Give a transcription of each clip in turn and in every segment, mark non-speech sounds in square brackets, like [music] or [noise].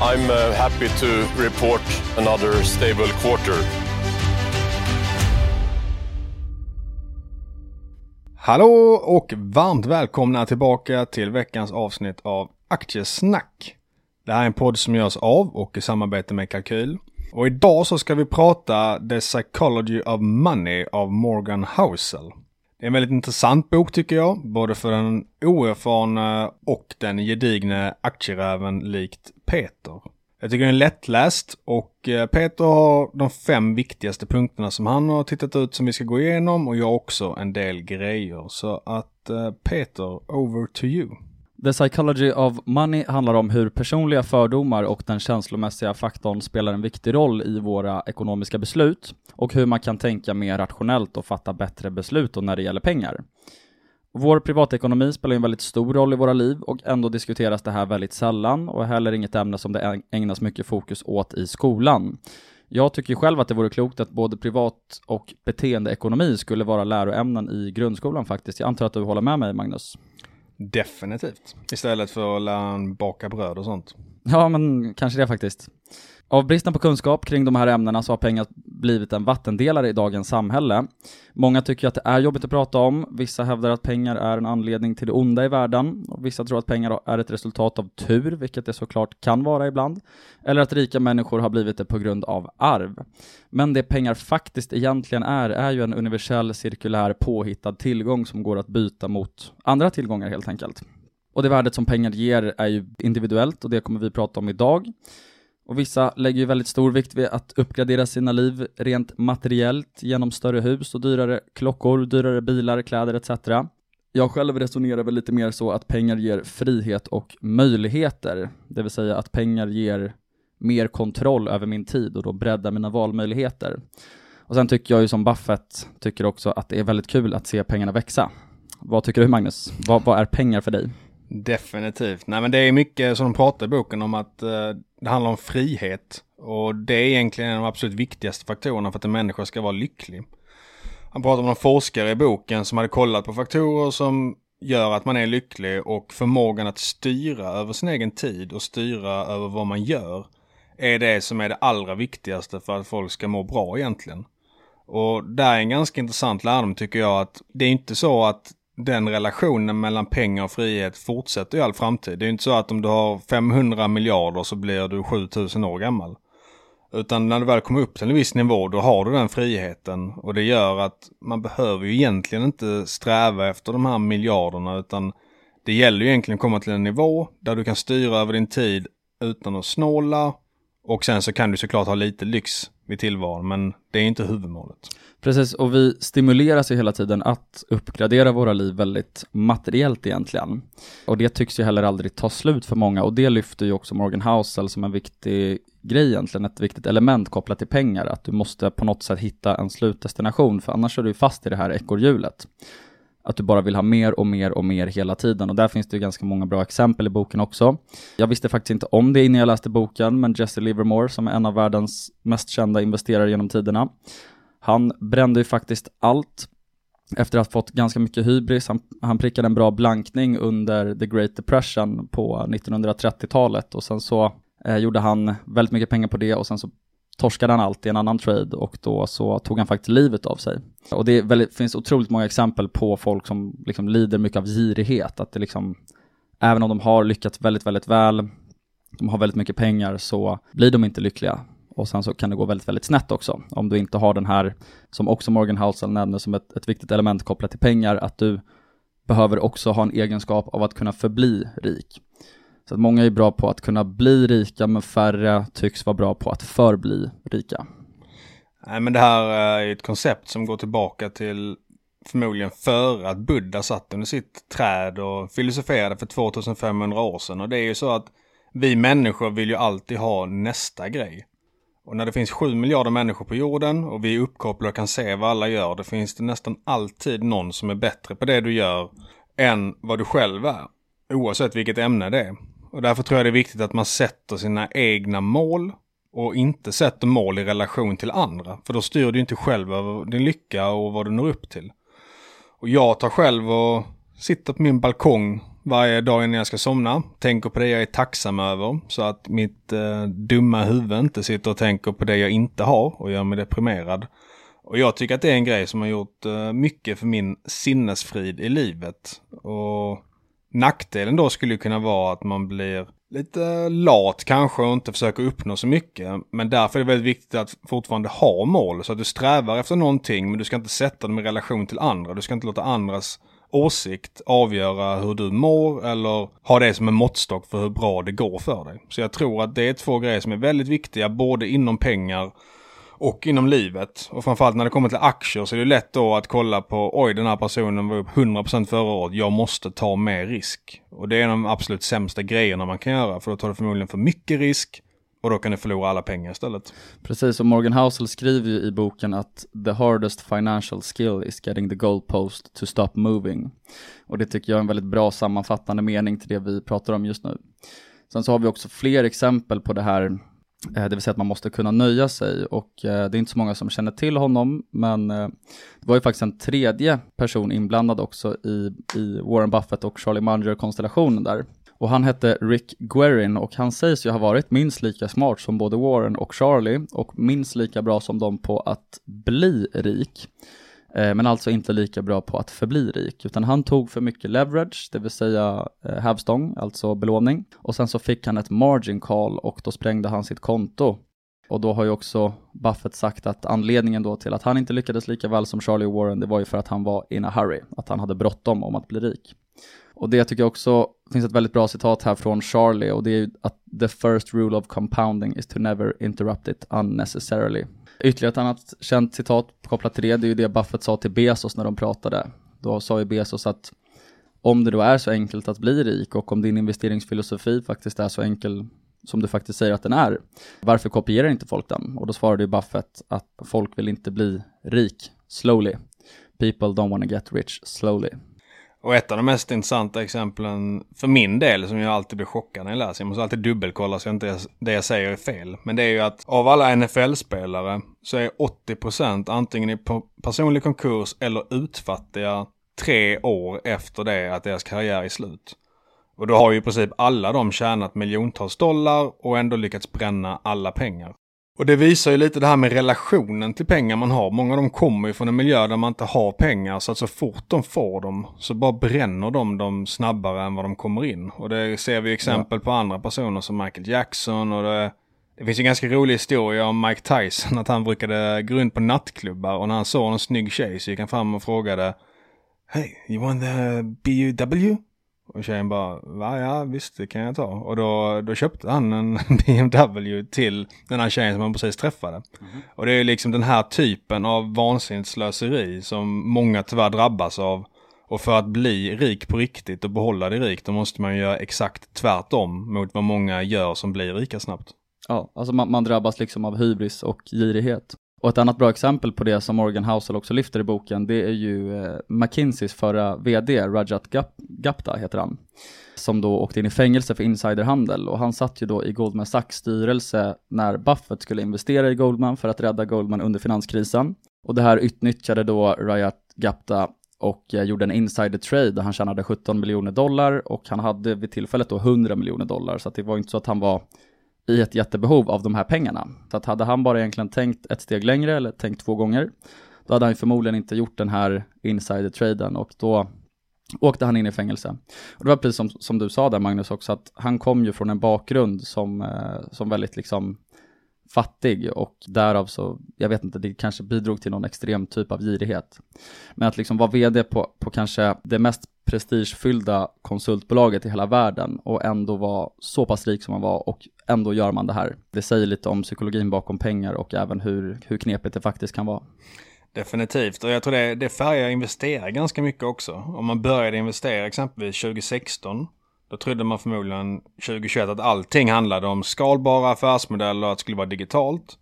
I'm uh, happy to report another stable quarter. Hallå och varmt välkomna tillbaka till veckans avsnitt av Aktiesnack. Det här är en podd som görs av och i samarbete med Kalkyl. Och idag så ska vi prata The Psychology of Money av Morgan Housel. Det är en väldigt intressant bok tycker jag, både för den oerfarna och den gedigne aktieräven likt Peter. Jag tycker den är lättläst och eh, Peter har de fem viktigaste punkterna som han har tittat ut som vi ska gå igenom och jag också en del grejer. Så att eh, Peter, over to you. The Psychology of Money handlar om hur personliga fördomar och den känslomässiga faktorn spelar en viktig roll i våra ekonomiska beslut och hur man kan tänka mer rationellt och fatta bättre beslut när det gäller pengar. Vår privatekonomi spelar en väldigt stor roll i våra liv och ändå diskuteras det här väldigt sällan och är heller inget ämne som det ägnas mycket fokus åt i skolan. Jag tycker själv att det vore klokt att både privat och beteendeekonomi skulle vara läroämnen i grundskolan faktiskt. Jag antar att du håller med mig Magnus? Definitivt. Istället för att lära en baka bröd och sånt. Ja, men kanske det faktiskt. Av bristen på kunskap kring de här ämnena så har pengar blivit en vattendelare i dagens samhälle. Många tycker att det är jobbigt att prata om, vissa hävdar att pengar är en anledning till det onda i världen, och vissa tror att pengar är ett resultat av tur, vilket det såklart kan vara ibland, eller att rika människor har blivit det på grund av arv. Men det pengar faktiskt egentligen är, är ju en universell cirkulär påhittad tillgång som går att byta mot andra tillgångar helt enkelt. Och det värdet som pengar ger är ju individuellt och det kommer vi prata om idag. Och vissa lägger ju väldigt stor vikt vid att uppgradera sina liv rent materiellt genom större hus och dyrare klockor, dyrare bilar, kläder etc. Jag själv resonerar väl lite mer så att pengar ger frihet och möjligheter, det vill säga att pengar ger mer kontroll över min tid och då breddar mina valmöjligheter. Och sen tycker jag ju som Buffett tycker också att det är väldigt kul att se pengarna växa. Vad tycker du Magnus? Vad, vad är pengar för dig? Definitivt. Nej men det är mycket som de pratar i boken om att eh, det handlar om frihet. Och det är egentligen en av de absolut viktigaste faktorerna för att en människa ska vara lycklig. Han pratar om en forskare i boken som hade kollat på faktorer som gör att man är lycklig och förmågan att styra över sin egen tid och styra över vad man gör är det som är det allra viktigaste för att folk ska må bra egentligen. Och där är en ganska intressant lärdom tycker jag att det är inte så att den relationen mellan pengar och frihet fortsätter i all framtid. Det är inte så att om du har 500 miljarder så blir du 7000 år gammal. Utan när du väl kommer upp till en viss nivå då har du den friheten och det gör att man behöver ju egentligen inte sträva efter de här miljarderna utan det gäller ju egentligen att komma till en nivå där du kan styra över din tid utan att snåla och sen så kan du såklart ha lite lyx vid tillvaron men det är inte huvudmålet. Precis, och vi stimuleras ju hela tiden att uppgradera våra liv väldigt materiellt egentligen. Och det tycks ju heller aldrig ta slut för många och det lyfter ju också Morgan Housel som en viktig grej egentligen, ett viktigt element kopplat till pengar, att du måste på något sätt hitta en slutdestination för annars är du fast i det här ekorrhjulet. Att du bara vill ha mer och mer och mer hela tiden och där finns det ju ganska många bra exempel i boken också. Jag visste faktiskt inte om det innan jag läste boken, men Jesse Livermore som är en av världens mest kända investerare genom tiderna, han brände ju faktiskt allt efter att ha fått ganska mycket hybris. Han, han prickade en bra blankning under the Great Depression på 1930-talet och sen så eh, gjorde han väldigt mycket pengar på det och sen så torskade han allt i en annan trade och då så tog han faktiskt livet av sig. Och det väldigt, finns otroligt många exempel på folk som liksom lider mycket av girighet, att det liksom, även om de har lyckats väldigt, väldigt väl, de har väldigt mycket pengar så blir de inte lyckliga. Och sen så kan det gå väldigt, väldigt snett också. Om du inte har den här, som också Morgan Housel nämner som ett, ett viktigt element kopplat till pengar, att du behöver också ha en egenskap av att kunna förbli rik. Så att många är bra på att kunna bli rika, men färre tycks vara bra på att förbli rika. Nej men det här eh, är ett koncept som går tillbaka till förmodligen före att Buddha satt under sitt träd och filosoferade för 2500 år sedan. Och det är ju så att vi människor vill ju alltid ha nästa grej. Och när det finns 7 miljarder människor på jorden och vi är uppkopplade och kan se vad alla gör, då finns det nästan alltid någon som är bättre på det du gör än vad du själv är. Oavsett vilket ämne det är. Och därför tror jag det är viktigt att man sätter sina egna mål och inte sätter mål i relation till andra. För då styr du inte själv över din lycka och vad du når upp till. Och jag tar själv och sitter på min balkong varje dag innan jag ska somna. Tänker på det jag är tacksam över. Så att mitt eh, dumma huvud inte sitter och tänker på det jag inte har och gör mig deprimerad. Och jag tycker att det är en grej som har gjort eh, mycket för min sinnesfrid i livet. Och nackdelen då skulle kunna vara att man blir lite lat kanske och inte försöker uppnå så mycket. Men därför är det väldigt viktigt att fortfarande ha mål. Så att du strävar efter någonting men du ska inte sätta dem i relation till andra. Du ska inte låta andras åsikt avgöra hur du mår eller ha det som en måttstock för hur bra det går för dig. Så jag tror att det är två grejer som är väldigt viktiga både inom pengar och inom livet. Och framförallt när det kommer till aktier så är det lätt då att kolla på oj den här personen var upp 100% förra året, jag måste ta mer risk. Och det är en av de absolut sämsta grejerna man kan göra för då tar du förmodligen för mycket risk och då kan du förlora alla pengar istället. Precis, och Morgan Housel skriver ju i boken att the hardest financial skill is getting the goalpost to stop moving. Och det tycker jag är en väldigt bra sammanfattande mening till det vi pratar om just nu. Sen så har vi också fler exempel på det här, Eh, det vill säga att man måste kunna nöja sig och eh, det är inte så många som känner till honom, men eh, det var ju faktiskt en tredje person inblandad också i, i Warren Buffett och Charlie Munger-konstellationen där. Och han hette Rick Guerin och han sägs ju ha varit minst lika smart som både Warren och Charlie och minst lika bra som dem på att bli rik. Eh, men alltså inte lika bra på att förbli rik, utan han tog för mycket leverage, det vill säga eh, hävstång, alltså belåning. Och sen så fick han ett margin call och då sprängde han sitt konto. Och då har ju också Buffett sagt att anledningen då till att han inte lyckades lika väl som Charlie Warren, det var ju för att han var in a hurry, att han hade bråttom om att bli rik. Och det tycker jag också finns ett väldigt bra citat här från Charlie och det är ju att the first rule of compounding is to never interrupt it unnecessarily. Ytterligare ett annat känt citat kopplat till det, det är ju det Buffett sa till Bezos när de pratade. Då sa ju Bezos att om det då är så enkelt att bli rik och om din investeringsfilosofi faktiskt är så enkel som du faktiskt säger att den är, varför kopierar inte folk den? Och då svarade ju Buffett att folk vill inte bli rik slowly. People don't want to get rich slowly. Och ett av de mest intressanta exemplen för min del som jag alltid blir chockad när jag läser. Jag måste alltid dubbelkolla så att inte det jag säger är fel. Men det är ju att av alla NFL-spelare så är 80% antingen i personlig konkurs eller utfattiga tre år efter det att deras karriär är slut. Och då har ju i princip alla de tjänat miljontals dollar och ändå lyckats bränna alla pengar. Och det visar ju lite det här med relationen till pengar man har. Många av dem kommer ju från en miljö där man inte har pengar. Så att så fort de får dem så bara bränner de dem snabbare än vad de kommer in. Och det ser vi exempel ja. på andra personer som Michael Jackson och det, det finns en ganska rolig historia om Mike Tyson. Att han brukade gå runt på nattklubbar och när han såg en snygg tjej så gick han fram och frågade Hey, you want the BUW? Och tjejen bara, va ja visst det kan jag ta. Och då, då köpte han en [laughs] BMW till den här tjejen som han precis träffade. Mm. Och det är liksom den här typen av vansinnigt slöseri som många tyvärr drabbas av. Och för att bli rik på riktigt och behålla det rikt då måste man göra exakt tvärtom mot vad många gör som blir rika snabbt. Ja, alltså man, man drabbas liksom av hybris och girighet. Och ett annat bra exempel på det som Morgan Housel också lyfter i boken, det är ju eh, McKinseys förra VD, Rajat Gupta heter han, som då åkte in i fängelse för insiderhandel och han satt ju då i Goldman Sachs styrelse när Buffett skulle investera i Goldman för att rädda Goldman under finanskrisen. Och det här utnyttjade då Rajat Gupta och eh, gjorde en insider trade där han tjänade 17 miljoner dollar och han hade vid tillfället då 100 miljoner dollar så att det var inte så att han var i ett jättebehov av de här pengarna. Så att hade han bara egentligen tänkt ett steg längre eller tänkt två gånger, då hade han förmodligen inte gjort den här insider-traden och då åkte han in i fängelse. Och det var precis som, som du sa där Magnus också, att han kom ju från en bakgrund som, eh, som väldigt liksom fattig och därav så, jag vet inte, det kanske bidrog till någon extrem typ av girighet. Men att liksom vara vd på, på kanske det mest prestigefyllda konsultbolaget i hela världen och ändå vara så pass rik som man var och ändå gör man det här. Det säger lite om psykologin bakom pengar och även hur, hur knepigt det faktiskt kan vara. Definitivt, och jag tror det, det färgar investerare ganska mycket också. Om man började investera exempelvis 2016, då trodde man förmodligen 2021 att allting handlade om skalbara affärsmodeller och att det skulle vara digitalt.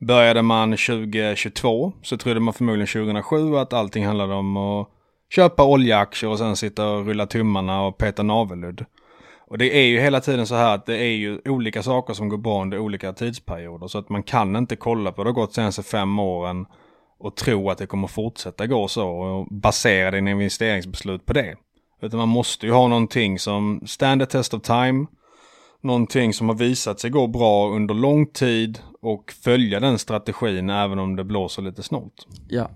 Började man 2022 så trodde man förmodligen 2007 att allting handlade om att köpa oljeaktier och sen sitta och rulla tummarna och peta navelludd. Och det är ju hela tiden så här att det är ju olika saker som går bra under olika tidsperioder. Så att man kan inte kolla på det har gått senaste fem åren och tro att det kommer fortsätta gå så och basera din investeringsbeslut på det. Utan man måste ju ha någonting som stand the test of time, någonting som har visat sig gå bra under lång tid och följa den strategin även om det blåser lite snålt. Ja,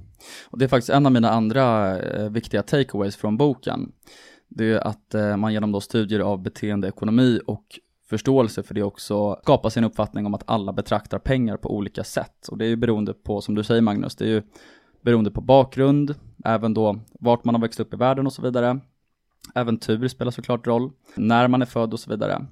och det är faktiskt en av mina andra eh, viktiga takeaways från boken. Det är att eh, man genom då studier av beteendeekonomi och förståelse för det också skapar sin uppfattning om att alla betraktar pengar på olika sätt. Och det är ju beroende på, som du säger Magnus, det är ju beroende på bakgrund, även då vart man har växt upp i världen och så vidare. Även tur spelar såklart roll, när man är född och så vidare.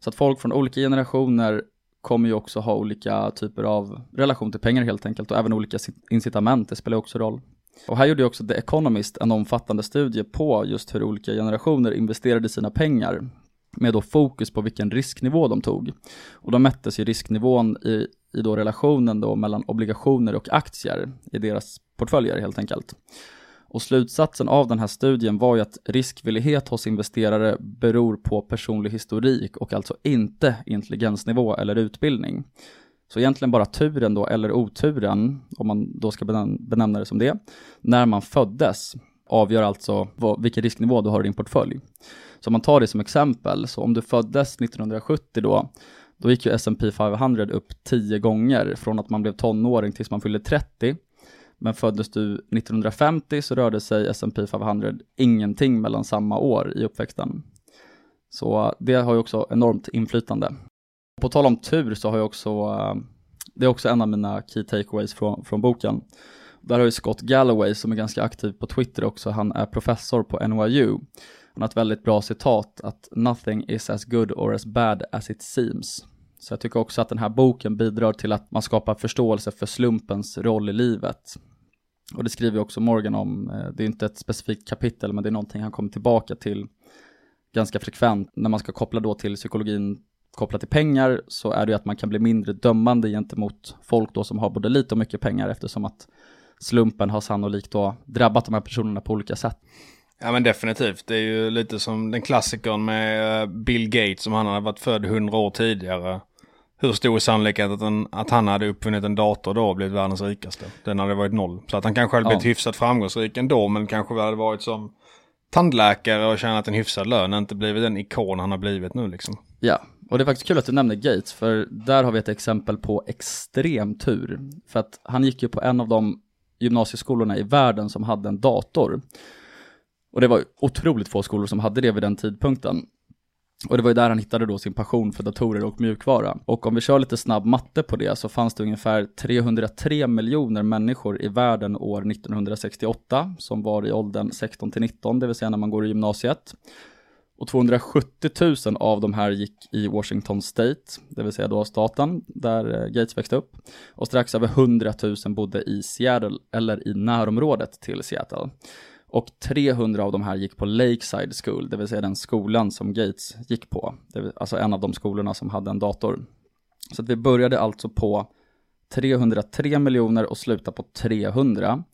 Så att folk från olika generationer kommer ju också ha olika typer av relation till pengar helt enkelt och även olika incitament, det spelar också roll. Och här gjorde ju också The Economist en omfattande studie på just hur olika generationer investerade sina pengar med då fokus på vilken risknivå de tog. Och då mättes ju risknivån i, i då relationen då mellan obligationer och aktier i deras portföljer helt enkelt. Och slutsatsen av den här studien var ju att riskvillighet hos investerare beror på personlig historik och alltså inte intelligensnivå eller utbildning. Så egentligen bara turen då, eller oturen, om man då ska benämna det som det, när man föddes avgör alltså vad, vilken risknivå du har i din portfölj. Så om man tar det som exempel, så om du föddes 1970 då, då gick ju S&P 500 upp 10 gånger från att man blev tonåring tills man fyllde 30. Men föddes du 1950 så rörde sig S&P 500 ingenting mellan samma år i uppväxten. Så det har ju också enormt inflytande. På tal om tur så har jag också, det är också en av mina key takeaways från, från boken. Där har ju Scott Galloway som är ganska aktiv på Twitter också, han är professor på NYU. Han har ett väldigt bra citat att “Nothing is as good or as bad as it seems”. Så jag tycker också att den här boken bidrar till att man skapar förståelse för slumpens roll i livet. Och det skriver också Morgan om, eh, det är inte ett specifikt kapitel men det är någonting han kommer tillbaka till ganska frekvent när man ska koppla då till psykologin kopplat till pengar så är det ju att man kan bli mindre dömande gentemot folk då som har både lite och mycket pengar eftersom att slumpen har sannolikt då drabbat de här personerna på olika sätt. Ja men definitivt. Det är ju lite som den klassikern med eh, Bill Gates som han hade varit född hundra år tidigare. Hur stor är sannolikheten att han hade uppfunnit en dator då och blivit världens rikaste? Den hade varit noll. Så att han kanske hade blivit ja. hyfsat framgångsrik ändå men kanske hade varit som tandläkare och tjänat en hyfsad lön, inte blivit den ikon han har blivit nu liksom. Ja, och det är faktiskt kul att du nämner Gates, för där har vi ett exempel på extrem tur. För att han gick ju på en av de gymnasieskolorna i världen som hade en dator. Och det var otroligt få skolor som hade det vid den tidpunkten. Och det var ju där han hittade då sin passion för datorer och mjukvara. Och om vi kör lite snabb matte på det så fanns det ungefär 303 miljoner människor i världen år 1968 som var i åldern 16 till 19, det vill säga när man går i gymnasiet. Och 270 000 av de här gick i Washington State, det vill säga då staten där eh, Gates växte upp. Och strax över 100 000 bodde i Seattle eller i närområdet till Seattle. Och 300 av de här gick på Lakeside School, det vill säga den skolan som Gates gick på. alltså en av de skolorna som hade en dator. Så att vi började alltså på 303 miljoner och slutade på 300.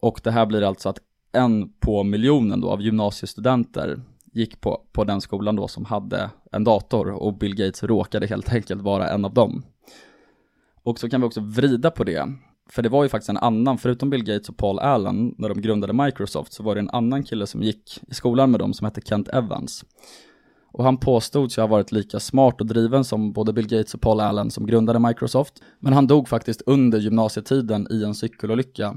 Och det här blir alltså att en på miljonen då av gymnasiestudenter gick på, på den skolan då som hade en dator och Bill Gates råkade helt enkelt vara en av dem. Och så kan vi också vrida på det. För det var ju faktiskt en annan, förutom Bill Gates och Paul Allen, när de grundade Microsoft, så var det en annan kille som gick i skolan med dem som hette Kent Evans. Och han påstod sig ha varit lika smart och driven som både Bill Gates och Paul Allen som grundade Microsoft. Men han dog faktiskt under gymnasietiden i en cykelolycka.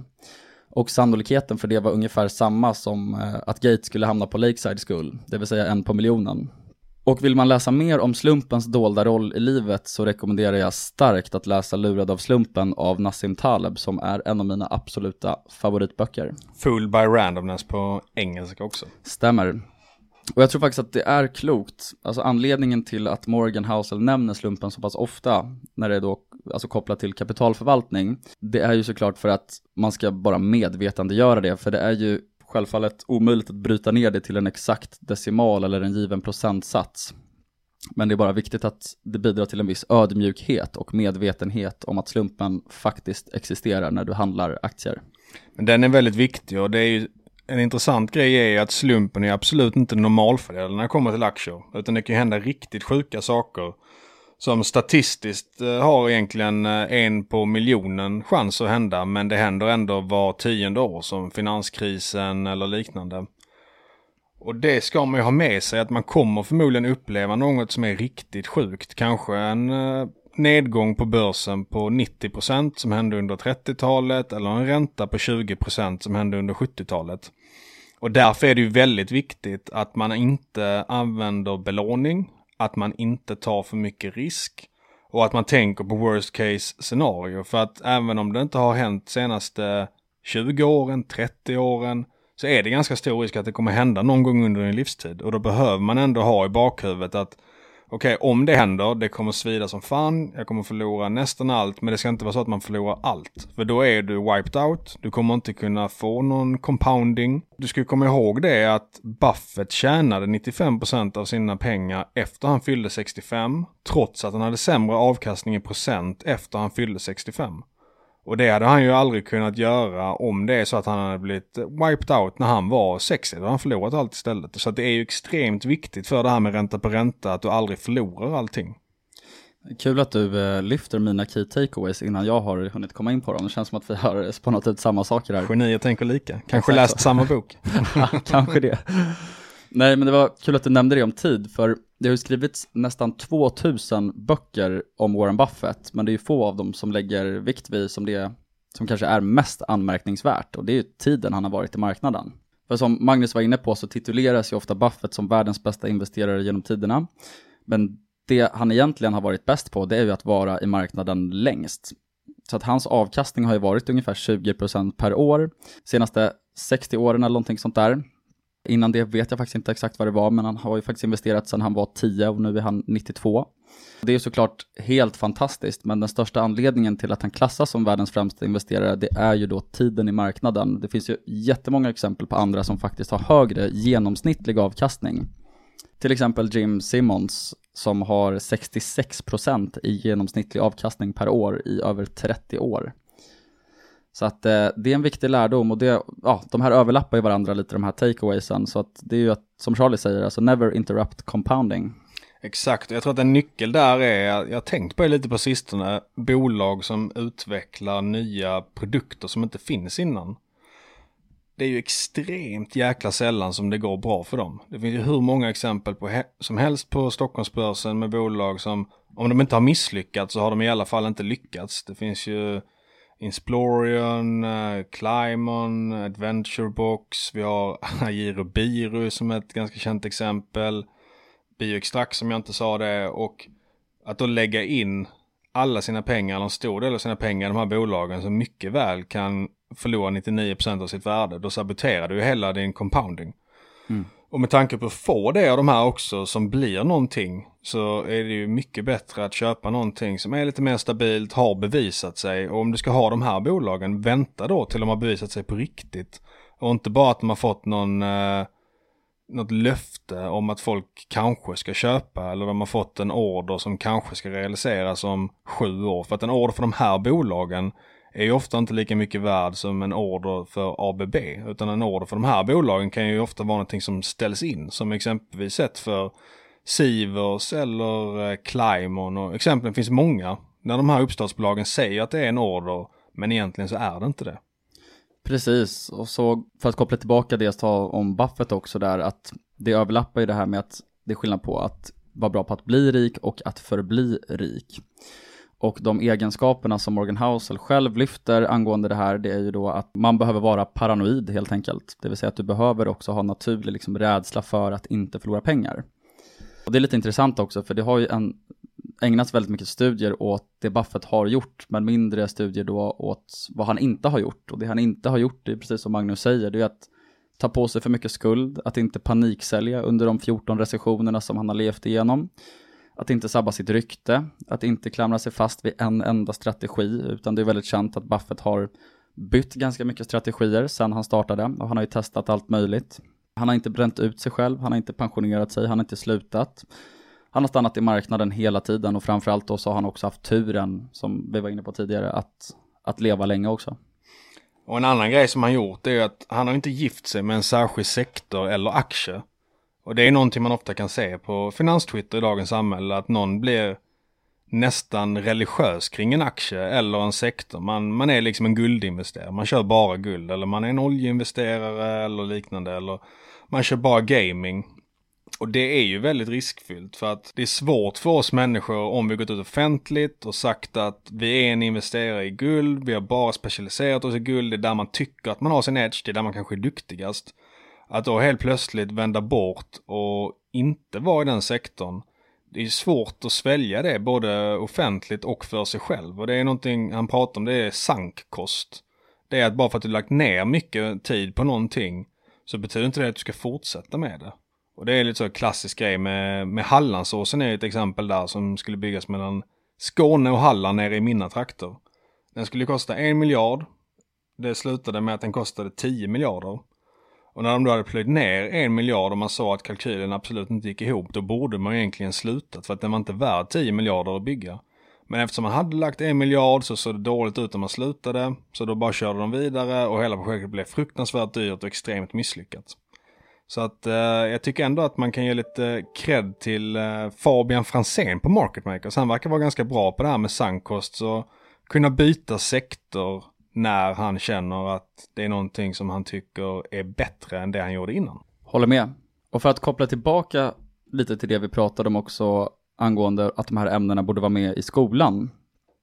Och sannolikheten för det var ungefär samma som eh, att Gates skulle hamna på Lakeside School, det vill säga en på miljonen. Och vill man läsa mer om slumpens dolda roll i livet så rekommenderar jag starkt att läsa Lurad av slumpen av Nassim Taleb som är en av mina absoluta favoritböcker. Fooled by randomness på engelska också. Stämmer. Och jag tror faktiskt att det är klokt, alltså anledningen till att Morgan Housel nämner slumpen så pass ofta, när det är då alltså kopplat till kapitalförvaltning, det är ju såklart för att man ska bara medvetandegöra det, för det är ju självfallet omöjligt att bryta ner det till en exakt decimal eller en given procentsats. Men det är bara viktigt att det bidrar till en viss ödmjukhet och medvetenhet om att slumpen faktiskt existerar när du handlar aktier. Men den är väldigt viktig och det är ju en intressant grej är ju att slumpen är absolut inte normalfördelad när det kommer till aktier. Utan det kan ju hända riktigt sjuka saker. Som statistiskt eh, har egentligen eh, en på miljonen chans att hända. Men det händer ändå var tionde år som finanskrisen eller liknande. Och det ska man ju ha med sig att man kommer förmodligen uppleva något som är riktigt sjukt. Kanske en eh, nedgång på börsen på 90% som hände under 30-talet eller en ränta på 20% som hände under 70-talet. Och därför är det ju väldigt viktigt att man inte använder belåning, att man inte tar för mycket risk och att man tänker på worst case scenario. För att även om det inte har hänt senaste 20 åren, 30 åren, så är det ganska stor risk att det kommer hända någon gång under din livstid. Och då behöver man ändå ha i bakhuvudet att okej, okay, om det händer, det kommer svida som fan, jag kommer förlora nästan allt, men det ska inte vara så att man förlorar allt. För då är du wiped out, du kommer inte kunna få någon compounding. Du ska komma ihåg det att Buffett tjänade 95% av sina pengar efter han fyllde 65, trots att han hade sämre avkastning i procent efter han fyllde 65. Och det hade han ju aldrig kunnat göra om det är så att han hade blivit wiped out när han var 60. Då hade han förlorat allt istället. Så det är ju extremt viktigt för det här med ränta på ränta att du aldrig förlorar allting. Kul att du eh, lyfter mina key takeaways innan jag har hunnit komma in på dem. Det känns som att vi har [laughs] spånat ut samma saker här. Genier tänker lika. Kanske läst samma bok. [laughs] Kanske det. Nej, men det var kul att du nämnde det om tid, för det har ju skrivits nästan 2000 böcker om Warren Buffett, men det är ju få av dem som lägger vikt vid som det som kanske är mest anmärkningsvärt, och det är ju tiden han har varit i marknaden. För som Magnus var inne på så tituleras ju ofta Buffett som världens bästa investerare genom tiderna, men det han egentligen har varit bäst på, det är ju att vara i marknaden längst. Så att hans avkastning har ju varit ungefär 20% per år, senaste 60 åren eller någonting sånt där. Innan det vet jag faktiskt inte exakt vad det var, men han har ju faktiskt investerat sedan han var 10 och nu är han 92. Det är såklart helt fantastiskt, men den största anledningen till att han klassas som världens främsta investerare, det är ju då tiden i marknaden. Det finns ju jättemånga exempel på andra som faktiskt har högre genomsnittlig avkastning. Till exempel Jim Simmons som har 66% i genomsnittlig avkastning per år i över 30 år. Så att eh, det är en viktig lärdom och det, ja, de här överlappar ju varandra lite de här takeawaysen. Så att det är ju att, som Charlie säger, alltså never interrupt compounding. Exakt, jag tror att en nyckel där är, jag har tänkt på det lite på sistone, bolag som utvecklar nya produkter som inte finns innan. Det är ju extremt jäkla sällan som det går bra för dem. Det finns ju hur många exempel på he som helst på Stockholmsbörsen med bolag som, om de inte har misslyckats så har de i alla fall inte lyckats. Det finns ju Insplorion, uh, eh, Climon, Adventurebox, vi har [laughs] Agiro Biru som är ett ganska känt exempel. Bioextract som jag inte sa det och att då lägga in alla sina pengar, eller en stor del av sina pengar i de här bolagen som mycket väl kan förlora 99% av sitt värde, då saboterar du ju hela din compounding. Mm. Och med tanke på att få det av de här också som blir någonting så är det ju mycket bättre att köpa någonting som är lite mer stabilt, har bevisat sig. Och om du ska ha de här bolagen, vänta då till de har bevisat sig på riktigt. Och inte bara att de har fått någon, eh, något löfte om att folk kanske ska köpa eller de har fått en order som kanske ska realiseras om sju år. För att en order för de här bolagen är ju ofta inte lika mycket värd som en order för ABB. Utan en order för de här bolagen kan ju ofta vara någonting som ställs in. Som exempelvis sett för Sivers eller eh, Climon och exemplen finns många. När de här uppstartsbolagen säger att det är en order men egentligen så är det inte det. Precis, och så för att koppla tillbaka det jag sa om Buffett också där att det överlappar ju det här med att det är skillnad på att vara bra på att bli rik och att förbli rik. Och de egenskaperna som Morgan Housel själv lyfter angående det här, det är ju då att man behöver vara paranoid helt enkelt. Det vill säga att du behöver också ha naturlig liksom, rädsla för att inte förlora pengar. Och det är lite intressant också, för det har ju en, ägnats väldigt mycket studier åt det Buffett har gjort, men mindre studier då åt vad han inte har gjort. Och det han inte har gjort, det är precis som Magnus säger, det är att ta på sig för mycket skuld, att inte paniksälja under de 14 recessionerna som han har levt igenom, att inte sabba sitt rykte, att inte klamra sig fast vid en enda strategi, utan det är väldigt känt att Buffett har bytt ganska mycket strategier sedan han startade och han har ju testat allt möjligt. Han har inte bränt ut sig själv, han har inte pensionerat sig, han har inte slutat. Han har stannat i marknaden hela tiden och framförallt då så har han också haft turen, som vi var inne på tidigare, att, att leva länge också. Och en annan grej som han gjort är att han har inte gift sig med en särskild sektor eller aktie. Och det är någonting man ofta kan se på finanstwitter i dagens samhälle, att någon blir nästan religiös kring en aktie eller en sektor. Man, man är liksom en guldinvesterare, man kör bara guld eller man är en oljeinvesterare eller liknande eller man kör bara gaming. Och det är ju väldigt riskfyllt för att det är svårt för oss människor om vi gått ut offentligt och sagt att vi är en investerare i guld, vi har bara specialiserat oss i guld, det är där man tycker att man har sin edge, det är där man kanske är duktigast. Att då helt plötsligt vända bort och inte vara i den sektorn, det är svårt att svälja det både offentligt och för sig själv. Och det är någonting han pratar om, det är sankkost. Det är att bara för att du lagt ner mycket tid på någonting så betyder inte det att du ska fortsätta med det. Och det är lite så klassisk grej med, med Hallandsåsen är ett exempel där som skulle byggas mellan Skåne och Halland nere i mina trakter. Den skulle kosta en miljard. Det slutade med att den kostade 10 miljarder. Och när de då hade plöjt ner en miljard och man sa att kalkylen absolut inte gick ihop, då borde man egentligen slutat för att den var inte värd 10 miljarder att bygga. Men eftersom man hade lagt en miljard så såg det dåligt ut när man slutade, så då bara körde de vidare och hela projektet blev fruktansvärt dyrt och extremt misslyckat. Så att eh, jag tycker ändå att man kan ge lite cred till eh, Fabian Fransén på Market Makers. Han verkar vara ganska bra på det här med sankost, och kunna byta sektor när han känner att det är någonting som han tycker är bättre än det han gjorde innan. Håller med. Och för att koppla tillbaka lite till det vi pratade om också angående att de här ämnena borde vara med i skolan,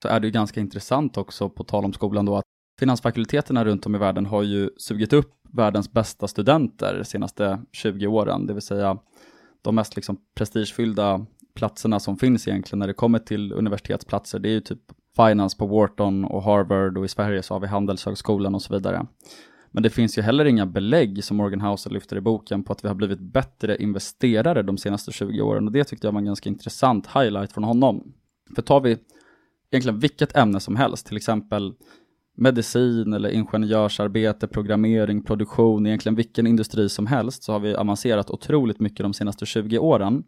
så är det ju ganska intressant också på tal om skolan då att finansfakulteterna runt om i världen har ju sugit upp världens bästa studenter de senaste 20 åren, det vill säga de mest liksom prestigefyllda platserna som finns egentligen när det kommer till universitetsplatser, det är ju typ finance på Wharton och Harvard och i Sverige så har vi Handelshögskolan och så vidare. Men det finns ju heller inga belägg som Morgan Housel lyfter i boken på att vi har blivit bättre investerare de senaste 20 åren och det tyckte jag var en ganska intressant highlight från honom. För tar vi egentligen vilket ämne som helst, till exempel medicin eller ingenjörsarbete, programmering, produktion, egentligen vilken industri som helst så har vi avancerat otroligt mycket de senaste 20 åren.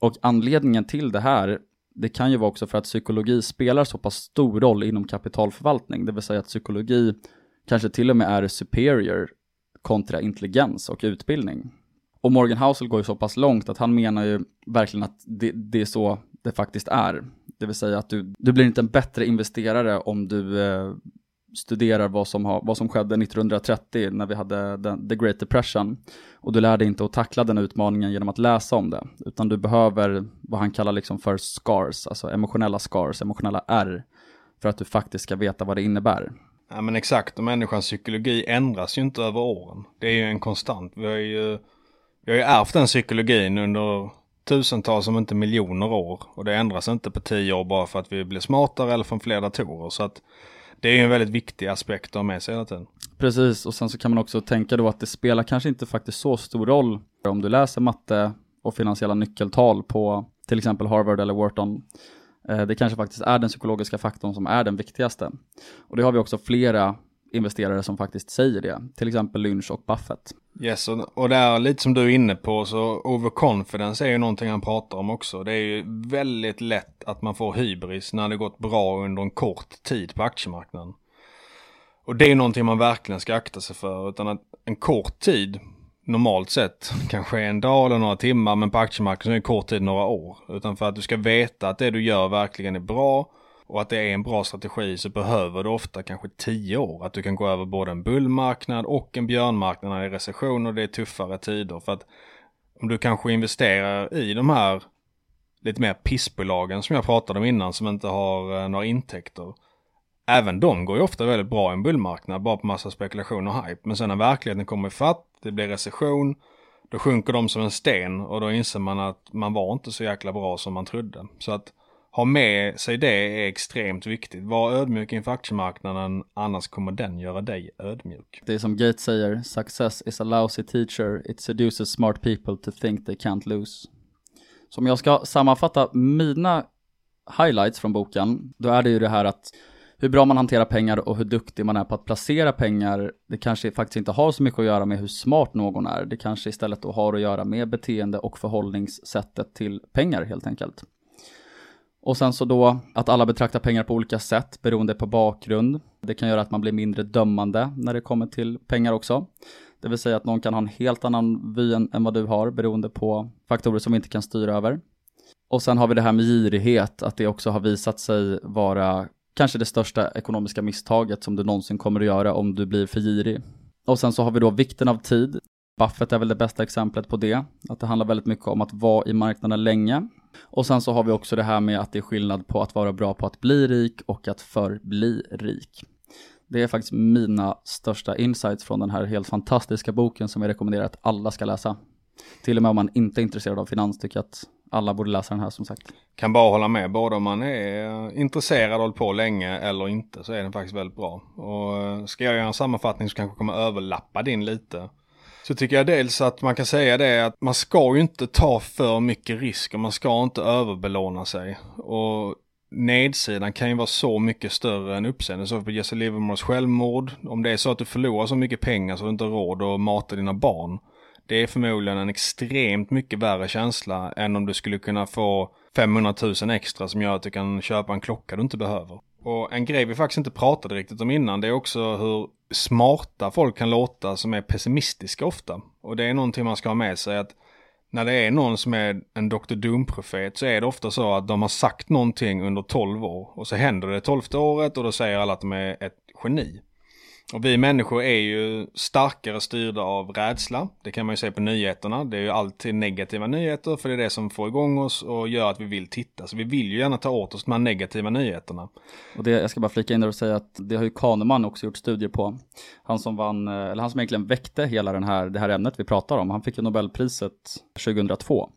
Och anledningen till det här det kan ju vara också för att psykologi spelar så pass stor roll inom kapitalförvaltning, det vill säga att psykologi kanske till och med är superior kontra intelligens och utbildning. Och Morgan Housel går ju så pass långt att han menar ju verkligen att det, det är så det faktiskt är. Det vill säga att du, du blir inte en bättre investerare om du eh, studerar vad som, har, vad som skedde 1930 när vi hade den, the Great Depression och du lär dig inte att tackla den utmaningen genom att läsa om det, utan du behöver vad han kallar liksom för scars, alltså emotionella scars, emotionella R, för att du faktiskt ska veta vad det innebär. Ja men exakt, och människans psykologi ändras ju inte över åren. Det är ju en konstant. Vi har ju, vi har ju ärvt den psykologin under tusentals om inte miljoner år. Och det ändras inte på tio år bara för att vi blir smartare eller från fler datorer. Så att det är ju en väldigt viktig aspekt att ha med sig hela tiden. Precis, och sen så kan man också tänka då att det spelar kanske inte faktiskt så stor roll om du läser matte och finansiella nyckeltal på till exempel Harvard eller Wharton. Eh, det kanske faktiskt är den psykologiska faktorn som är den viktigaste. Och det har vi också flera investerare som faktiskt säger det, till exempel Lynch och Buffett. Yes, och, och det är lite som du är inne på så overconfidence är ju någonting han pratar om också. Det är ju väldigt lätt att man får hybris när det gått bra under en kort tid på aktiemarknaden. Och det är någonting man verkligen ska akta sig för, utan att en kort tid normalt sett [laughs] kanske en dag eller några timmar, men på aktiemarknaden är det kort tid några år. Utan för att du ska veta att det du gör verkligen är bra och att det är en bra strategi så behöver du ofta kanske tio år. Att du kan gå över både en bullmarknad och en björnmarknad när det är recession och det är tuffare tider. För att om du kanske investerar i de här lite mer pissbolagen som jag pratade om innan som inte har eh, några intäkter. Även de går ju ofta väldigt bra i en bullmarknad bara på massa spekulation och hype. Men sen när verkligheten kommer ifatt, det blir recession, då sjunker de som en sten och då inser man att man var inte så jäkla bra som man trodde. Så att ha med sig det är extremt viktigt. Var ödmjuk inför aktiemarknaden, annars kommer den göra dig ödmjuk. Det är som Gates säger, success is a lousy teacher, it seduces smart people to think they can't lose. Så om jag ska sammanfatta mina highlights från boken, då är det ju det här att hur bra man hanterar pengar och hur duktig man är på att placera pengar, det kanske faktiskt inte har så mycket att göra med hur smart någon är. Det kanske istället då har att göra med beteende och förhållningssättet till pengar helt enkelt. Och sen så då att alla betraktar pengar på olika sätt beroende på bakgrund. Det kan göra att man blir mindre dömande när det kommer till pengar också. Det vill säga att någon kan ha en helt annan vy än, än vad du har beroende på faktorer som vi inte kan styra över. Och sen har vi det här med girighet, att det också har visat sig vara kanske det största ekonomiska misstaget som du någonsin kommer att göra om du blir för girig. Och sen så har vi då vikten av tid. Buffett är väl det bästa exemplet på det, att det handlar väldigt mycket om att vara i marknaden länge. Och sen så har vi också det här med att det är skillnad på att vara bra på att bli rik och att förbli rik. Det är faktiskt mina största insights från den här helt fantastiska boken som jag rekommenderar att alla ska läsa. Till och med om man inte är intresserad av finans tycker jag att alla borde läsa den här som sagt. Kan bara hålla med, både om man är intresserad och håller på länge eller inte så är den faktiskt väldigt bra. Och eh, ska jag göra en sammanfattning så kanske kommer överlappa din lite. Så tycker jag dels att man kan säga det att man ska ju inte ta för mycket risk och man ska inte överbelåna sig. Och nedsidan kan ju vara så mycket större än uppsidan. Så på Jesse Livermores självmord, om det är så att du förlorar så mycket pengar så du inte har råd att mata dina barn. Det är förmodligen en extremt mycket värre känsla än om du skulle kunna få 500 000 extra som gör att du kan köpa en klocka du inte behöver. Och en grej vi faktiskt inte pratade riktigt om innan det är också hur smarta folk kan låta som är pessimistiska ofta. Och det är någonting man ska ha med sig att när det är någon som är en Dr. Doom-profet så är det ofta så att de har sagt någonting under 12 år och så händer det 12 året och då säger alla att de är ett geni. Och vi människor är ju starkare styrda av rädsla. Det kan man ju se på nyheterna. Det är ju alltid negativa nyheter för det är det som får igång oss och gör att vi vill titta. Så vi vill ju gärna ta åt oss de här negativa nyheterna. Och det, jag ska bara flika in där och säga att det har ju Kahneman också gjort studier på. Han som vann, eller han som egentligen väckte hela den här, det här ämnet vi pratar om. Han fick ju Nobelpriset 2002.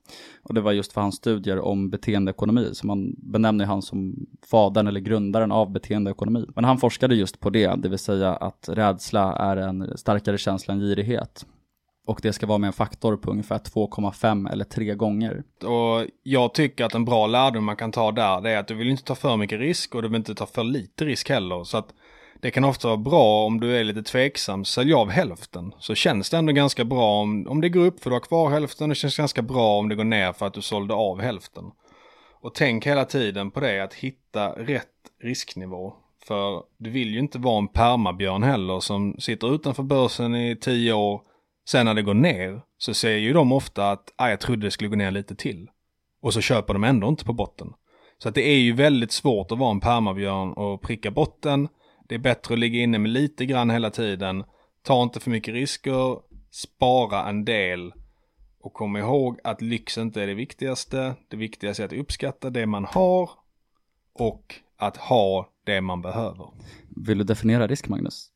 Och det var just för hans studier om beteendeekonomi. Så man benämner han som fadern eller grundaren av beteendeekonomi. Men han forskade just på det, det vill säga att rädsla är en starkare känsla än girighet. Och det ska vara med en faktor på ungefär 2,5 eller 3 gånger. Och jag tycker att en bra lärdom man kan ta där, det är att du vill inte ta för mycket risk och du vill inte ta för lite risk heller. Så att det kan ofta vara bra om du är lite tveksam, sälj av hälften. Så känns det ändå ganska bra om, om det går upp för du har kvar hälften, det känns ganska bra om det går ner för att du sålde av hälften. Och tänk hela tiden på det, att hitta rätt risknivå. För du vill ju inte vara en permabjörn heller som sitter utanför börsen i tio år. Sen när det går ner så säger ju de ofta att ah, jag trodde det skulle gå ner lite till. Och så köper de ändå inte på botten. Så att det är ju väldigt svårt att vara en permabjörn och pricka botten. Det är bättre att ligga inne med lite grann hela tiden. Ta inte för mycket risker. Spara en del. Och kom ihåg att lyx inte är det viktigaste. Det viktigaste är att uppskatta det man har. Och att ha det man behöver. Vill du definiera risk, Magnus?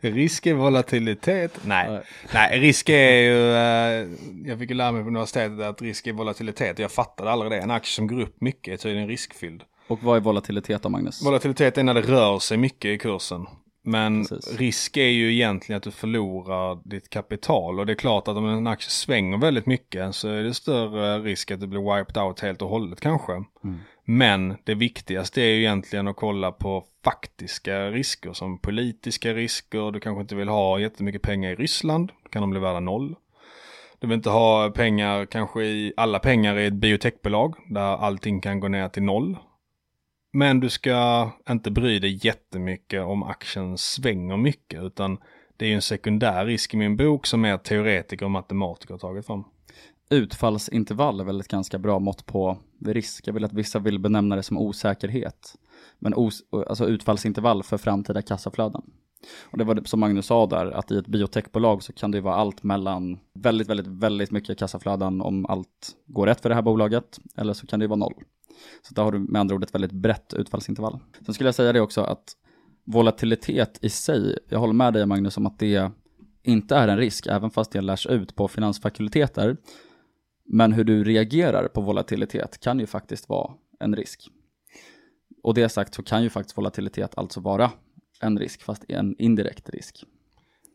[laughs] risk är volatilitet. Nej. Nej, Nej risk är ju, äh, jag fick ju lära mig på universitetet att risk är volatilitet. Jag fattade aldrig det. En aktie som går upp mycket är tydligen riskfylld. Och vad är volatilitet då, Magnus? Volatilitet är när det rör sig mycket i kursen. Men Precis. risk är ju egentligen att du förlorar ditt kapital och det är klart att om en aktie svänger väldigt mycket så är det större risk att det blir wiped out helt och hållet kanske. Mm. Men det viktigaste är ju egentligen att kolla på faktiska risker som politiska risker. Du kanske inte vill ha jättemycket pengar i Ryssland, då kan de bli värda noll. Du vill inte ha pengar, kanske i alla pengar i ett biotechbolag där allting kan gå ner till noll. Men du ska inte bry dig jättemycket om aktien svänger mycket utan det är ju en sekundär risk i min bok som är teoretiker och matematiker har tagit fram. Utfallsintervall är väl ett ganska bra mått på risk. Jag vill att vissa vill benämna det som osäkerhet. Men os alltså utfallsintervall för framtida kassaflöden. Och det var som Magnus sa där, att i ett biotechbolag så kan det vara allt mellan väldigt, väldigt, väldigt mycket kassaflöden om allt går rätt för det här bolaget, eller så kan det vara noll. Så där har du med andra ord ett väldigt brett utfallsintervall. Sen skulle jag säga det också att volatilitet i sig, jag håller med dig Magnus om att det inte är en risk, även fast det lärs ut på finansfakulteter. Men hur du reagerar på volatilitet kan ju faktiskt vara en risk. Och det sagt så kan ju faktiskt volatilitet alltså vara en risk, fast en indirekt risk.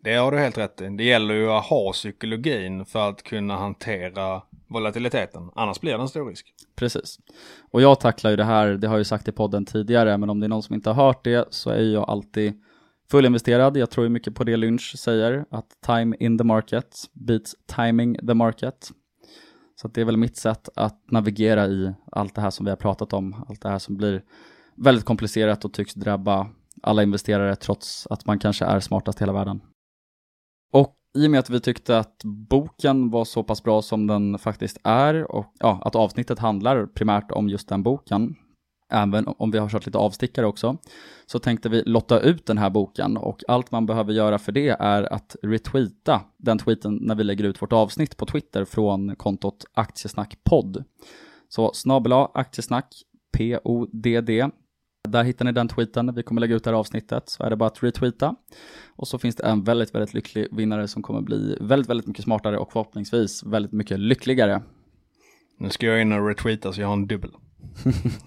Det har du helt rätt i. Det gäller ju att ha psykologin för att kunna hantera volatiliteten. Annars blir det en stor risk. Precis. Och jag tacklar ju det här, det har jag ju sagt i podden tidigare, men om det är någon som inte har hört det så är jag alltid fullinvesterad. Jag tror ju mycket på det Lynch säger, att time in the market beats timing the market. Så det är väl mitt sätt att navigera i allt det här som vi har pratat om, allt det här som blir väldigt komplicerat och tycks drabba alla investerare trots att man kanske är smartast i hela världen. Och i och med att vi tyckte att boken var så pass bra som den faktiskt är och ja, att avsnittet handlar primärt om just den boken, även om vi har kört lite avstickare också, så tänkte vi lotta ut den här boken och allt man behöver göra för det är att retweeta den tweeten när vi lägger ut vårt avsnitt på Twitter från kontot aktiesnackpodd. Så snabel aktiesnack P-O-D-D där hittar ni den tweeten vi kommer lägga ut det här avsnittet, så är det bara att retweeta. Och så finns det en väldigt, väldigt lycklig vinnare som kommer bli väldigt, väldigt mycket smartare och förhoppningsvis väldigt mycket lyckligare. Nu ska jag in och retweeta så jag har en dubbel.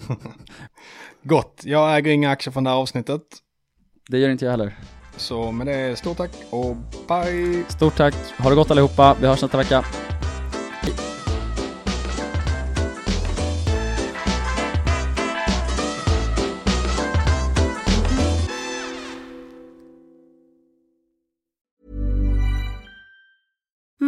[laughs] Gott, jag äger inga aktier från det här avsnittet. Det gör inte jag heller. Så med det, stort tack och bye! Stort tack, ha det gott allihopa, vi hörs nästa vecka.